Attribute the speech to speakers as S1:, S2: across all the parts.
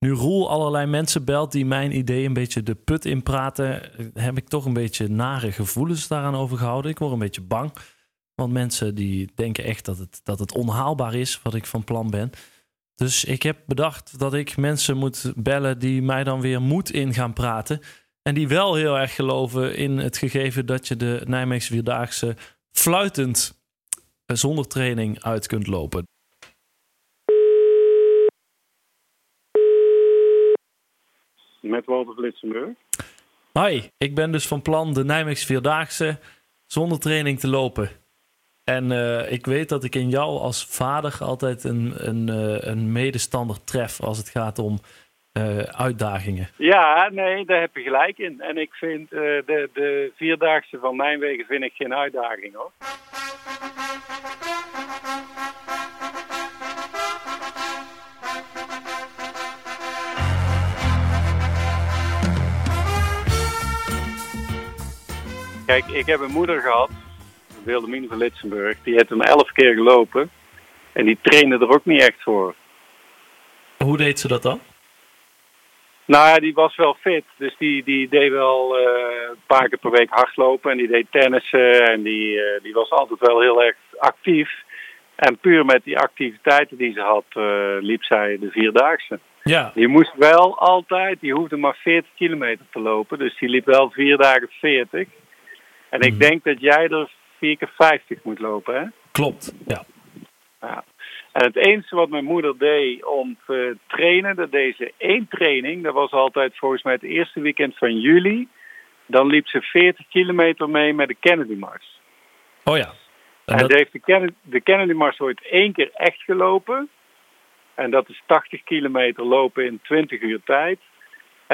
S1: nu Roel allerlei mensen belt die mijn idee een beetje de put in praten, heb ik toch een beetje nare gevoelens daaraan overgehouden. Ik word een beetje bang. Want mensen die denken echt dat het, dat het onhaalbaar is wat ik van plan ben. Dus ik heb bedacht dat ik mensen moet bellen die mij dan weer moed in gaan praten. En die wel heel erg geloven in het gegeven dat je de Nijmeegse Vierdaagse fluitend eh, zonder training uit kunt lopen.
S2: Met Walter Blitzenburg.
S1: Hi, ik ben dus van plan de Nijmeegse Vierdaagse zonder training te lopen. En uh, ik weet dat ik in jou als vader altijd een, een, uh, een medestander tref als het gaat om uh, uitdagingen.
S2: Ja, nee, daar heb je gelijk in. En ik vind de, de Vierdaagse van Nijmegen vind ik geen uitdaging hoor. Kijk, ik heb een moeder gehad, Wilhelmine van Litsenburg. Die heeft hem elf keer gelopen. En die trainde er ook niet echt voor.
S1: Hoe deed ze dat dan?
S2: Nou ja, die was wel fit. Dus die, die deed wel uh, een paar keer per week hardlopen. En die deed tennissen. En die, uh, die was altijd wel heel erg actief. En puur met die activiteiten die ze had, uh, liep zij de vierdaagse.
S1: Ja.
S2: Die moest wel altijd, die hoefde maar 40 kilometer te lopen. Dus die liep wel vier dagen 40. En ik
S1: Mhm.
S2: denk dat jij er 4 keer 50 moet lopen, hè?
S1: Klopt, ja.
S2: Ja. En het enige wat mijn moeder deed om te trainen, dat deed ze één training. Dat was altijd volgens mij het eerste weekend van juli. Dan liep ze 40 kilometer mee met de Kennedy Mars.
S1: Oh ja. En
S2: En
S1: dat-
S2: heeft de, Kennedy, de Kennedy Mars ooit één keer echt gelopen. En dat is 80 kilometer lopen in 20 uur tijd.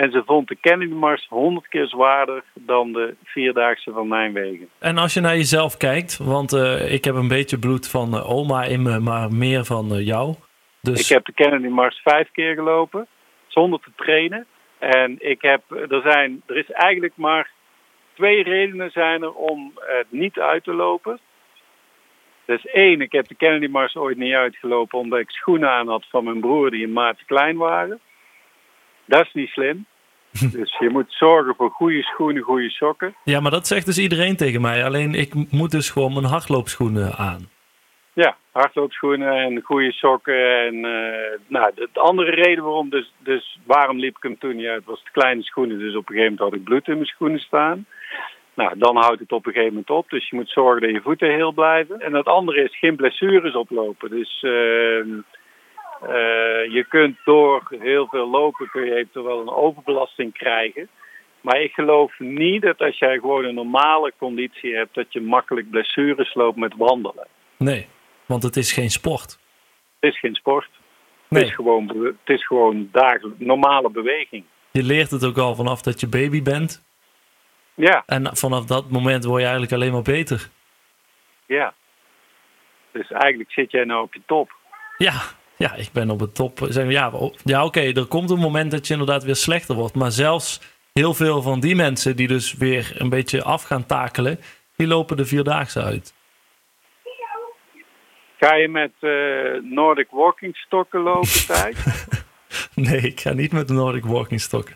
S2: En ze vond de Kennedy Mars 100 keer zwaarder dan de Vierdaagse van Nijmegen.
S1: En als je naar jezelf kijkt, want eh, ik heb een beetje bloed van eh, oma in me, maar meer van eh, jou. Dus
S2: Ik heb de Kennedy Mars vijf keer gelopen, zonder te trainen. En ik heb, er, zijn, er is eigenlijk maar twee redenen zijn er om het niet uit te lopen. Dus één, ik heb de Kennedy Mars ooit niet uitgelopen omdat ik schoenen aan had van mijn broer die een maat te klein waren. Dat is niet slim. Dus je moet zorgen voor goede schoenen, goede sokken.
S1: ja, maar dat zegt dus iedereen tegen mij. Alleen ik moet dus gewoon mijn hardloopschoenen aan.
S2: Ja, hardloopschoenen en goede sokken. En eh, nou, de, de andere reden waarom, dus, dus waarom liep ik hem toen niet uit, was de kleine schoenen. Dus op een gegeven moment had ik bloed in mijn schoenen staan. Nou, dan houdt het op een gegeven moment op. Dus je moet zorgen dat je voeten heel blijven. En het andere is geen blessures oplopen. Dus ehm, eh, je kunt door heel veel lopen, kun je eventueel een overbelasting krijgen. Maar ik geloof niet dat als jij gewoon een normale conditie hebt, dat je makkelijk blessures loopt met wandelen.
S1: Nee, want het is geen sport.
S2: Het is geen sport.
S1: Nee.
S2: Het is gewoon, het is gewoon dagelijks normale beweging.
S1: Je leert het ook al vanaf dat je baby bent.
S2: Ja,
S1: En vanaf dat moment word je eigenlijk alleen maar beter.
S2: ja. Dus eigenlijk zit jij nou op je top.
S1: Ja, ja ik ben op het top. Zeg, ja, ja oké, er komt een moment dat je inderdaad weer slechter wordt. Maar zelfs heel veel van die mensen die dus weer een beetje af gaan takelen, die lopen de vierdaagse uit.
S2: Ga je met eh, Nordic walking stokken lopen tijd?
S1: Nee, ik ga niet met de Nordic Walking Stokken.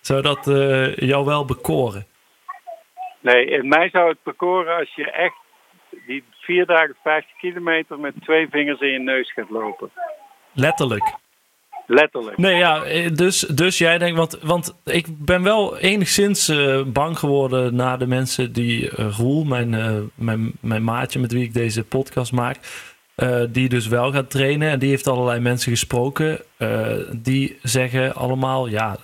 S1: Zou dat eh, jou wel bekoren?
S2: Nee, in mij zou het bekoren als je echt die vier dagen 50 kilometer met twee vingers in je neus gaat lopen.
S1: Letterlijk.
S2: Letterlijk.
S1: Nee, ja, eh, dus, dus jij denkt, want, want ik ben wel enigszins eh, bang geworden na de mensen die eh, Roel, mijn, mijn, mijn maatje met wie ik deze podcast maak, die dus wel gaat trainen. En die heeft allerlei mensen gesproken. die zeggen allemaal, ja,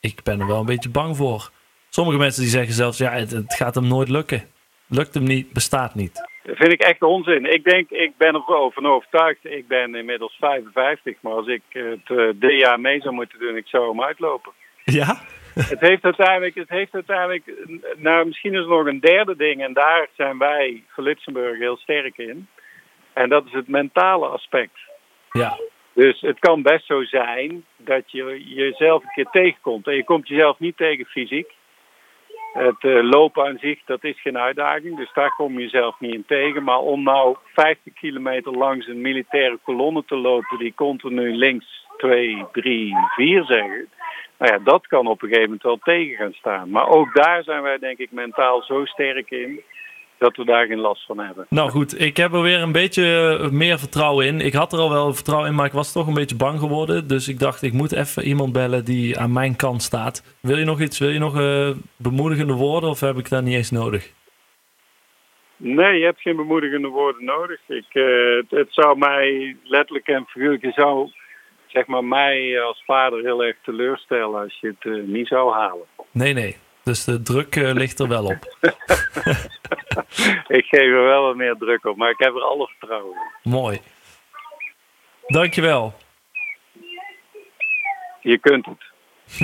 S1: ik ben er wel een beetje bang voor. Sommige mensen die zeggen zelfs, ja, het, het gaat hem nooit lukken. Lukt hem niet, bestaat niet.
S2: Dat vind ik echt onzin. Ik denk, ik ben er wel van overtuigd. Ik ben inmiddels 55, maar als ik het eh, dit jaar mee zou moeten doen, ik zou hem uitlopen.
S1: Ja?
S2: het heeft uiteindelijk, het heeft uiteindelijk, nou misschien is er nog een derde ding en daar zijn wij voor Litsenburg heel sterk in. En dat is het mentale aspect.
S1: Ja.
S2: Dus het kan best zo zijn dat je jezelf een keer tegenkomt. En je komt jezelf niet tegen fysiek. Het eh, lopen aan zich, dat is geen uitdaging. Dus daar kom je jezelf niet in tegen. Maar om nou 50 kilometer langs een militaire kolonne te lopen die continu links 2, 3, 4 zeggen. Nou ja, dat kan op een gegeven moment wel tegen gaan staan. Maar ook daar zijn wij denk ik mentaal zo sterk in dat we daar geen last van hebben.
S1: Nou goed, ik heb er weer een beetje meer vertrouwen in. Ik had er al wel vertrouwen in, maar ik was toch een beetje bang geworden. Dus ik dacht, ik moet even iemand bellen die aan mijn kant staat. Wil je nog iets, wil je nog uh, bemoedigende woorden of heb ik dat niet eens nodig?
S2: Nee, je hebt geen bemoedigende woorden nodig. Ik, uh, het, het, zou mij letterlijk en figuurlijk, zou zeg maar mij als vader heel erg teleurstellen als je het uh, niet zou halen.
S1: Nee, nee. Dus de druk uh, ligt er wel op.
S2: ik geef er wel wat meer druk op, maar ik heb er alle vertrouwen in.
S1: Mooi. Dankjewel.
S2: Je kunt het.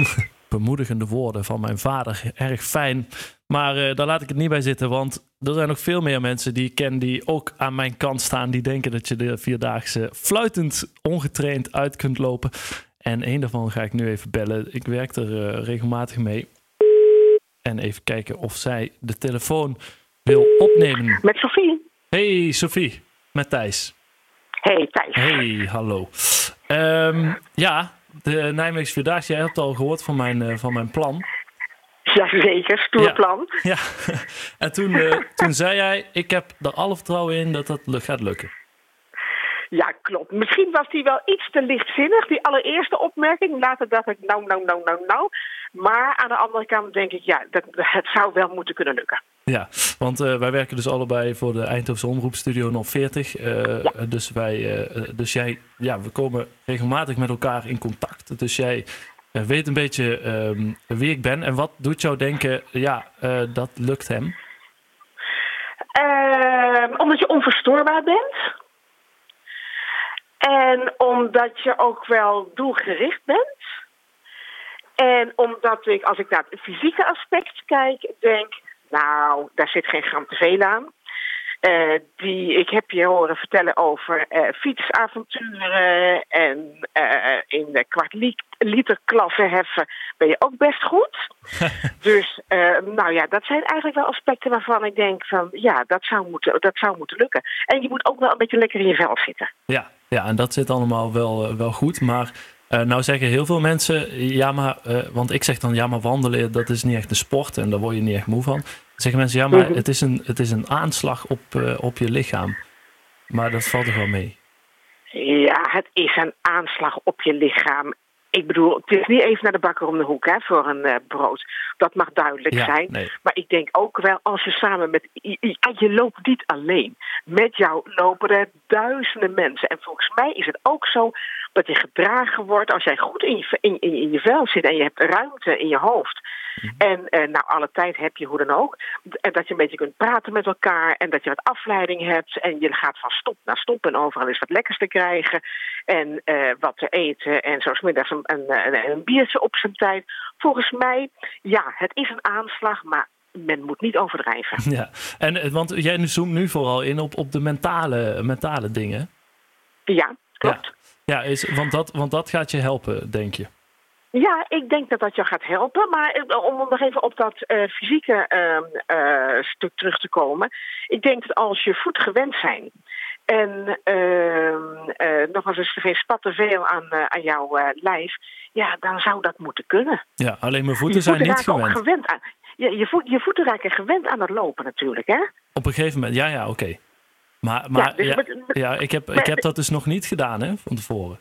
S1: Bemoedigende woorden van mijn vader. Erg fijn. Maar uh, daar laat ik het niet bij zitten, want er zijn nog veel meer mensen die ik ken die ook aan mijn kant staan. Die denken dat je de vierdaagse fluitend ongetraind uit kunt lopen. En een daarvan ga ik nu even bellen. Ik werk er uh, regelmatig mee. En even kijken of zij de telefoon wil opnemen.
S3: Met Sophie.
S1: Hey Sophie, met Thijs.
S3: Hey Thijs.
S1: Hey, hallo. Um, ja, de Nijmeegse Vierdaagse, jij hebt al gehoord van mijn, uh, van mijn plan.
S3: Jazeker, stoer
S1: ja.
S3: plan.
S1: Ja, en toen, uh, toen zei jij, ik heb er alle vertrouwen in dat dat gaat lukken.
S3: Ja, klopt. Misschien was die wel iets te lichtzinnig, die allereerste opmerking. Later dacht ik, nou, nou, nou, nou, nou. Maar aan de andere kant denk ik, ja, dat, het zou wel moeten kunnen lukken.
S1: Ja, want uh, wij werken dus allebei voor de Eindhovense Omroepstudio 040. Uh, ja. Dus, wij, uh, dus jij, ja, we komen regelmatig met elkaar in contact. Dus jij weet een beetje um, wie ik ben. En wat doet jou denken, ja, dat lukt hem?
S3: Ehm, omdat je onverstoorbaar bent. En omdat je ook wel doelgericht bent. En omdat ik, als ik naar het fysieke aspect kijk, denk, nou, daar zit geen gram te veel aan. Uh, die, ik heb je horen vertellen over uh, fietsavonturen en uh, in de kwart liter klasse heffen ben je ook best goed. dus nou ja, dat zijn eigenlijk wel aspecten waarvan ik denk van ja, dat zou moeten, dat zou moeten lukken. En je moet ook wel een beetje lekker in je vel zitten.
S1: Ja, ja en dat zit allemaal wel, wel goed, maar uh, nou zeggen heel veel mensen, ja maar, uh, want ik zeg dan ja maar wandelen dat is niet echt een sport en daar word je niet echt moe van. Dan zeggen mensen ja maar het is een, het is een aanslag op, uh, op je lichaam. Maar dat valt er wel mee.
S3: Ja, het is een aanslag op je lichaam. Ik bedoel, het is niet even naar de bakker om de hoek hè, voor een uh, brood. Dat mag duidelijk
S1: ja,
S3: zijn.
S1: Nee.
S3: Maar ik denk ook wel als je samen met. Je loopt niet alleen. Met jou lopen er duizenden mensen. En volgens mij is het ook zo dat je gedragen wordt als jij goed in je, in, in, in je vel zit en je hebt ruimte in je hoofd. Mm -hmm. En uh, nou, alle tijd heb je hoe dan ook. En dat je een beetje kunt praten met elkaar en dat je wat afleiding hebt. En je gaat van stop naar stop en overal is wat lekkers te krijgen. En uh, wat te eten en zoals middags een, een, een, een biertje op zijn tijd. Volgens mij, ja, het is een aanslag, maar men moet niet overdrijven.
S1: Ja, en want jij zoomt nu vooral in op, op de mentale, mentale dingen.
S3: Ja, klopt.
S1: Ja. Ja, is, want, dat, want dat gaat je helpen, denk je?
S3: Ja, ik denk dat dat je gaat helpen. Maar om nog even op dat uh, fysieke uh, uh, stuk terug te komen. Ik denk dat als je voet gewend zijn. En nog als er geen spatten veel aan, aan jouw lijf. Ja, dan zou dat moeten kunnen.
S1: Ja, alleen mijn voeten, zijn niet gewend.
S3: gewend aan, je, je, voet, je voeten raken gewend aan het lopen natuurlijk, hè?
S1: Op een gegeven moment, ja, ja, oké. Okay. Maar, maar ja, dus ja, met, met, ja, ik, heb, ik heb dat dus nog niet gedaan, hè, van tevoren.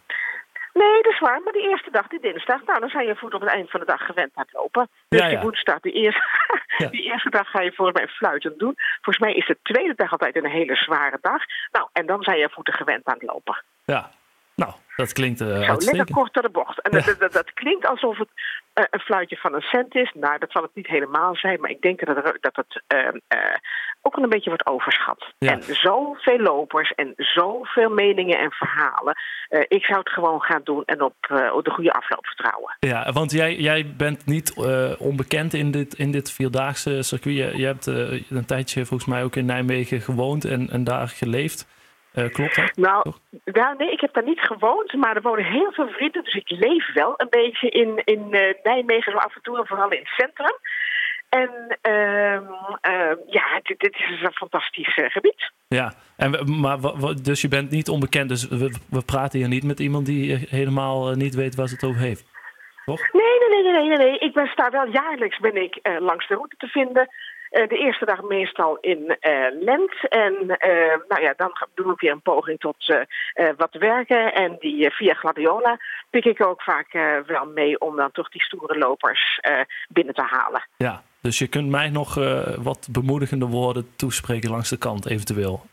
S3: Nee, dat is waar. Maar die eerste dag, die dinsdag, nou, dan zijn je voet op het eind van de dag gewend aan het lopen. Dus
S1: ja, ja.
S3: die woensdag, die eerste, ja. die eerste dag ga je volgens mij fluitend doen. Volgens mij is de tweede dag altijd een hele zware dag. Nou, en dan zijn je voeten gewend aan het lopen.
S1: Ja, nou, dat klinkt uh,
S3: Zo, lekker kort door de bocht. En dat, dat, dat, klinkt alsof het uh, een fluitje van een cent is. Nou, dat zal het niet helemaal zijn. Maar ik denk dat het, dat het uh, ook wel een beetje wordt overschat.
S1: Ja.
S3: En zoveel lopers en zoveel meningen en verhalen. ik zou het gewoon gaan doen en op, op de goede afloop vertrouwen.
S1: Ja, want jij, jij bent niet onbekend in dit, in dit vierdaagse circuit. Je, je hebt een tijdje volgens mij ook in Nijmegen gewoond en, en daar geleefd. Uh, klopt dat?
S3: Nou, nee, ik heb daar niet gewoond, maar er wonen heel veel vrienden. Dus ik leef wel een beetje in, in uh, Nijmegen, zo af en toe, en vooral in het centrum. En ehm, ehm, ja, dit, dit, is een fantastisch gebied.
S1: Ja, en, maar dus je bent niet onbekend. Dus we, we praten hier niet met iemand die helemaal niet weet waar ze het over heeft. Toch?
S3: Nee, nee, nee, nee, nee, nee. Ik ben daar wel jaarlijks ben ik langs de route te vinden. Eh, de eerste dag meestal in uh, Lent. En uh, nou ja, dan doen we weer een poging tot wat werken. En die via Gladiola pik ik ook vaak wel mee om dan toch die stoere lopers binnen te halen.
S1: Ja, dus je kunt mij nog wat bemoedigende woorden toespreken langs de kant eventueel.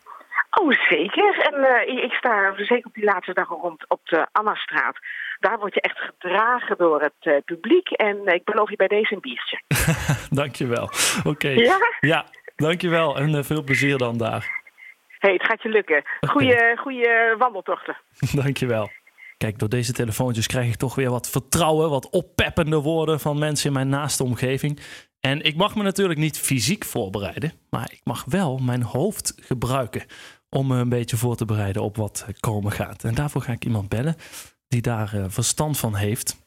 S3: Oh, zeker. En uh, ik sta zeker op die laatste dag rond op de Annastraat. Daar word je echt gedragen door het uh, publiek. En ik beloof je bij deze een biertje.
S1: dankjewel. Oké.
S3: Ja?
S1: Ja, dankjewel. En uh, veel plezier dan daar.
S3: hey, het gaat je lukken. Goeie, goeie wandeltochten.
S1: dankjewel. Kijk, door deze telefoontjes krijg ik toch weer wat vertrouwen, wat oppeppende woorden van mensen in mijn naaste omgeving. En ik mag me natuurlijk niet fysiek voorbereiden, maar ik mag wel mijn hoofd gebruiken om me een beetje voor te bereiden op wat komen gaat. En daarvoor ga ik iemand bellen die daar uh, verstand van heeft.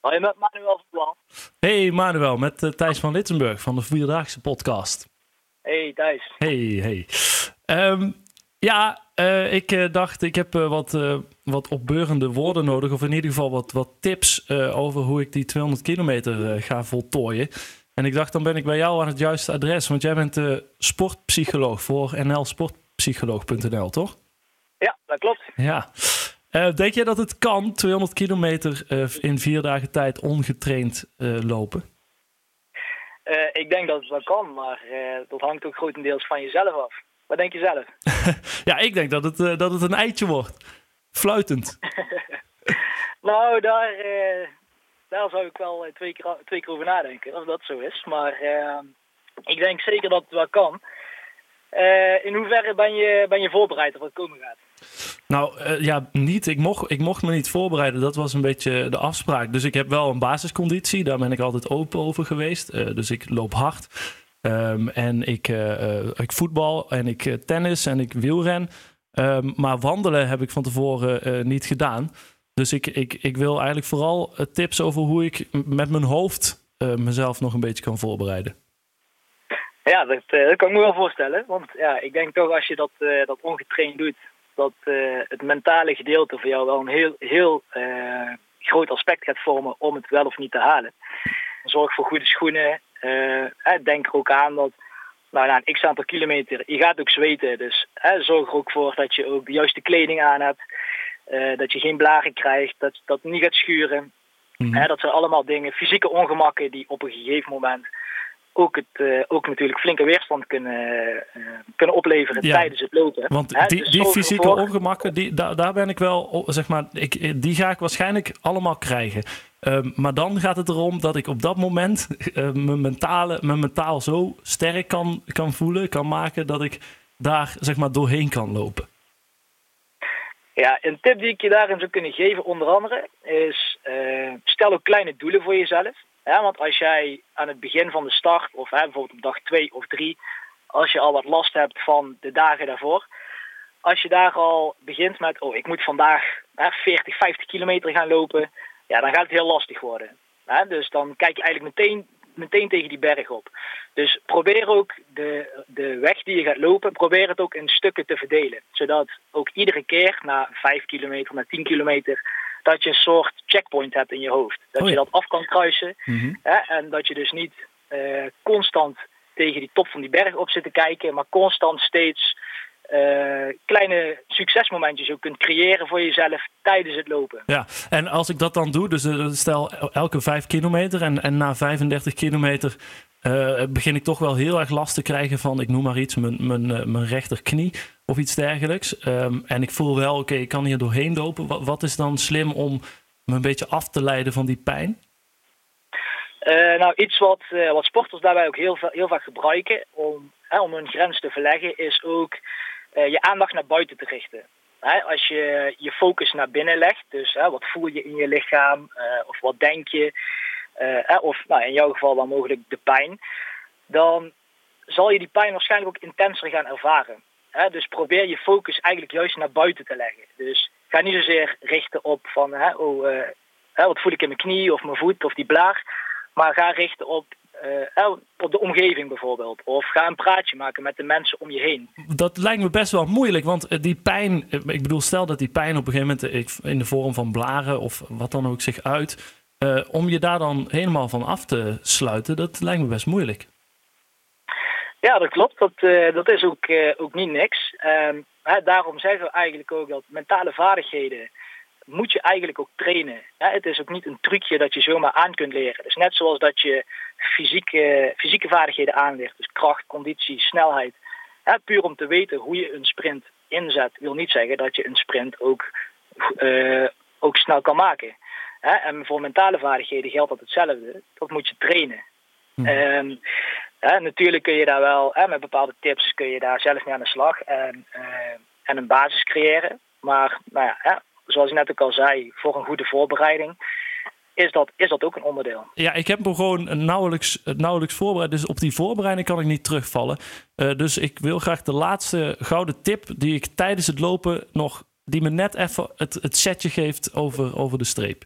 S4: Hoi, met Manuel van Plan.
S1: Hey Manuel, met uh, Thijs van Littenburg van de Vierdaagse podcast.
S4: Hey Thijs.
S1: Hey, hey. Um, ja, uh, ik dacht, ik heb wat, wat opbeurende woorden nodig. Of in ieder geval wat, wat tips over hoe ik die 200 kilometer ga voltooien. En ik dacht, dan ben ik bij jou aan het juiste adres. Want jij bent de sportpsycholoog voor nlsportpsycholoog.nl, toch?
S4: Ja, dat klopt.
S1: Ja. Uh, denk jij dat het kan, 200 kilometer uh, in vier dagen tijd ongetraind uh, lopen?
S4: ik denk dat het wel kan, maar dat hangt ook grotendeels van jezelf af. Wat denk je zelf?
S1: ja, ik denk dat het, dat het een eitje wordt. Fluitend.
S4: nou, daar, daar zou ik wel twee keer, twee keer over nadenken, of dat zo is. Maar ik denk zeker dat het wel kan. In hoeverre ben je, ben je voorbereid op wat komen gaat?
S1: Nou uh, ja, niet. Ik mocht, ik mocht me niet voorbereiden. Dat was een beetje de afspraak. Dus ik heb wel een basisconditie. Daar ben ik altijd open over geweest. Uh, dus ik loop hard. Um, en ik, ik voetbal en ik tennis en ik wielren. Um, maar wandelen heb ik van tevoren niet gedaan. Dus ik, ik, ik wil eigenlijk vooral tips over hoe ik met mijn hoofd mezelf nog een beetje kan voorbereiden.
S4: Ja, dat, dat, kan ik me wel voorstellen. Want ja, ik denk toch als je dat, dat ongetraind doet, dat uh, het mentale gedeelte voor jou wel een heel, heel groot aspect gaat vormen om het wel of niet te halen. Zorg voor goede schoenen. denk er ook aan dat nou, na een x aantal kilometer, je gaat ook zweten. Dus zorg er ook voor dat je ook de juiste kleding aan hebt. dat je geen blaren krijgt, dat dat niet gaat schuren. Mm -hmm. dat zijn allemaal dingen, fysieke ongemakken die op een gegeven moment ook, het, uh, ook natuurlijk flinke weerstand kunnen, uh, kunnen opleveren tijdens het lopen.
S1: Want die, dus die fysieke ongemakken, die, daar, daar ben ik wel, zeg maar, ik, die ga ik waarschijnlijk allemaal krijgen. Um, maar dan gaat het erom dat ik op dat moment uh, mijn, mentale, mijn mentaal zo sterk kan, kan voelen, kan maken dat ik daar zeg maar doorheen kan lopen.
S4: Ja, een tip die ik je daarin zou kunnen geven, onder andere, is stel ook kleine doelen voor jezelf. Ja, want als jij aan het begin van de start, of hè, bijvoorbeeld op dag 2 of 3, als je al wat last hebt van de dagen daarvoor, als je daar al begint met, oh, ik moet vandaag hè, 40, 50 kilometer gaan lopen, ja, dan gaat het heel lastig worden. Hè? Dus dan kijk je eigenlijk meteen, meteen tegen die berg op. Dus probeer ook de, de weg die je gaat lopen, probeer het ook in stukken te verdelen. Zodat ook iedere keer na 5 kilometer, na 10 kilometer, dat je een soort checkpoint hebt in je hoofd. Dat oh ja. je dat af kan kruisen. Mm -hmm. hè, en dat je dus niet uh, constant tegen die top van die berg op zit te kijken, maar constant steeds uh, kleine succesmomentjes ook kunt creëren voor jezelf tijdens het lopen.
S1: Ja, en als ik dat dan doe, dus uh, stel elke vijf kilometer en, en na 35 kilometer uh, begin ik toch wel heel erg last te krijgen van, ik noem maar iets, mijn, mijn, mijn rechterknie of iets dergelijks. Um, en ik voel wel, oké, ik kan hier doorheen lopen. Wat, is dan slim om me een beetje af te leiden van die pijn?
S4: Uh, nou, iets wat, uh, wat sporters daarbij ook heel, heel vaak gebruiken om, hè, om hun grens te verleggen, is ook uh, je aandacht naar buiten te richten. Hè, als je je focus naar binnen legt, dus hè, wat voel je in je lichaam of wat denk je, of nou, in jouw geval dan mogelijk de pijn, dan zal je die pijn waarschijnlijk ook intenser gaan ervaren. Dus probeer je focus eigenlijk juist naar buiten te leggen. Dus ga niet zozeer richten op van, hè, oh, hè, wat voel ik in mijn knie of mijn voet of die blaar. Maar ga richten op, uh, op de omgeving bijvoorbeeld. Of ga een praatje maken met de mensen om je heen.
S1: Dat lijkt me best wel moeilijk, want die pijn, ik bedoel, stel dat die pijn op een gegeven moment in de vorm van blaren of wat dan ook zich uit. Om je daar dan helemaal van af te sluiten, dat lijkt me best moeilijk.
S4: Ja, dat klopt. Dat, uh, dat is ook, uh, ook niet niks. Ehm, hè, daarom zeggen we eigenlijk ook dat mentale vaardigheden moet je eigenlijk ook trainen. Ja, het is ook niet een trucje dat je zomaar aan kunt leren. Dus net zoals dat je fysieke, fysieke vaardigheden aanleert, dus kracht, conditie, snelheid. Ja, puur om te weten hoe je een sprint inzet, wil niet zeggen dat je een sprint ook, uh, ook snel kan maken. En voor mentale vaardigheden geldt dat hetzelfde. Dat moet je trainen. Natuurlijk kun je daar wel, met bepaalde tips kun je daar zelf mee aan de slag en, uh, en een basis creëren. Maar nou ja, zoals ik net ook al zei, voor een goede voorbereiding is dat, is dat ook een onderdeel.
S1: Ja, ik heb me gewoon nauwelijks, nauwelijks voorbereid. Dus op die voorbereiding kan ik niet terugvallen. Uh, dus ik wil graag de laatste gouden tip die ik tijdens het lopen nog, die me net even het, het setje geeft over, over de streep.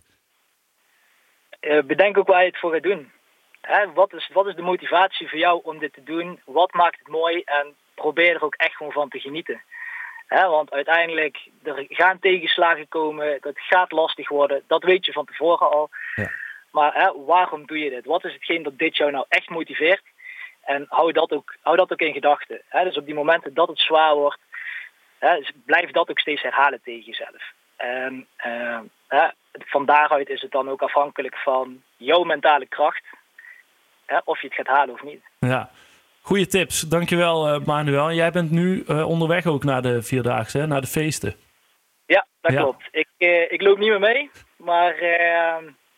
S4: Uh, bedenk ook waar je het voor gaat doen. Hè, wat, is, wat is de motivatie voor jou om dit te doen? Wat maakt het mooi? En probeer er ook echt gewoon van te genieten. Hè, want uiteindelijk, er gaan tegenslagen komen, dat gaat lastig worden. Dat weet je van tevoren al. Ja. Maar hè, waarom doe je dit? Wat is hetgeen dat dit jou nou echt motiveert? En hou dat ook, hou dat ook in gedachten. Dus op die momenten dat het zwaar wordt, hè, blijf dat ook steeds herhalen tegen jezelf. En uh, van daaruit is het dan ook afhankelijk van jouw mentale kracht. Hè, of je het gaat halen of niet.
S1: Ja, goede tips. Dankjewel uh, Manuel. Jij bent nu uh, onderweg ook naar de Vierdaagse, hè? naar de feesten.
S4: Ja, dat ja. klopt. Ik, uh, ik loop niet meer mee, maar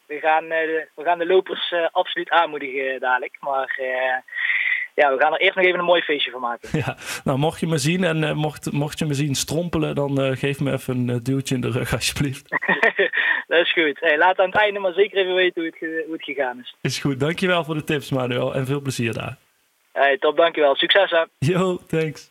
S4: we, gaan, de, we gaan de lopers absoluut aanmoedigen dadelijk. Maar ja, we gaan er eerst nog even een mooi feestje van maken.
S1: Ja, nou mocht je me zien en uh, mocht, mocht je me zien strompelen, dan uh, geef me even een uh, duwtje in de rug alsjeblieft.
S4: dat is goed. Hey, laat aan het einde maar zeker even weten hoe het, hoe het gegaan is.
S1: Is goed. Dankjewel voor de tips Manuel en veel plezier daar.
S4: Hey, top, dankjewel. Succes hè.
S1: Yo, thanks.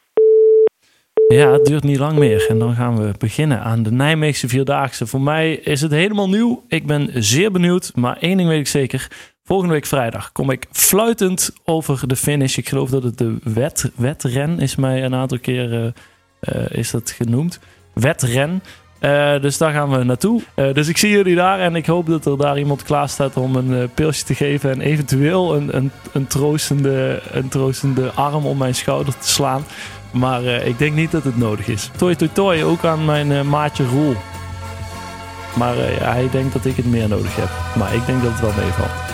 S1: Ja, het duurt niet lang meer. En dan gaan we beginnen aan de Nijmeegse Vierdaagse. Voor mij is het helemaal nieuw. Ik ben zeer benieuwd. Maar één ding weet ik zeker. Volgende week vrijdag kom ik fluitend over de finish. Ik geloof dat het de wet, wetren is mij een aantal keren uh, is dat genoemd. Wetren. Uh, dus daar gaan we naartoe. Dus ik zie jullie daar en ik hoop dat er daar iemand klaar staat om een pilsje te geven. En eventueel een, een, een, troostende, een troostende arm om mijn schouder te slaan. Maar ik denk niet dat het nodig is. Toi toi toi, ook aan mijn maatje Roel. Maar hij denkt dat ik het meer nodig heb. Maar ik denk dat het wel meevalt.